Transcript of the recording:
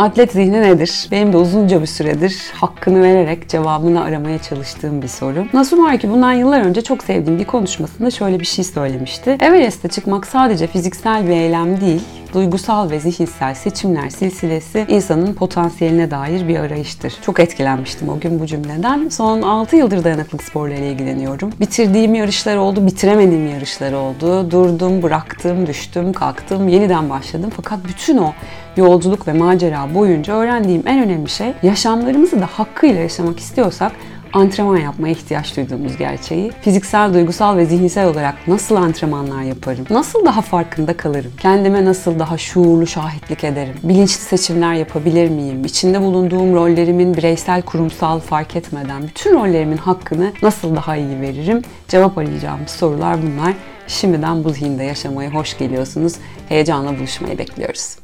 Atlet zihni nedir? Benim de uzunca bir süredir hakkını vererek cevabını aramaya çalıştığım bir soru. Nasıl var ki bundan yıllar önce çok sevdiğim bir konuşmasında şöyle bir şey söylemişti. Everest'e çıkmak sadece fiziksel bir eylem değil, duygusal ve zihinsel seçimler silsilesi insanın potansiyeline dair bir arayıştır. Çok etkilenmiştim o gün bu cümleden. Son 6 yıldır dayanıklık sporlarıyla ilgileniyorum. Bitirdiğim yarışlar oldu, bitiremediğim yarışlar oldu. Durdum, bıraktım, düştüm, kalktım, yeniden başladım. Fakat bütün o yolculuk ve macera boyunca öğrendiğim en önemli şey yaşamlarımızı da hakkıyla yaşamak istiyorsak antrenman yapmaya ihtiyaç duyduğumuz gerçeği. Fiziksel, duygusal ve zihinsel olarak nasıl antrenmanlar yaparım? Nasıl daha farkında kalırım? Kendime nasıl daha şuurlu şahitlik ederim? Bilinçli seçimler yapabilir miyim? İçinde bulunduğum rollerimin bireysel, kurumsal fark etmeden bütün rollerimin hakkını nasıl daha iyi veririm? Cevap arayacağım sorular bunlar. Şimdiden bu zihinde yaşamaya hoş geliyorsunuz. Heyecanla buluşmayı bekliyoruz.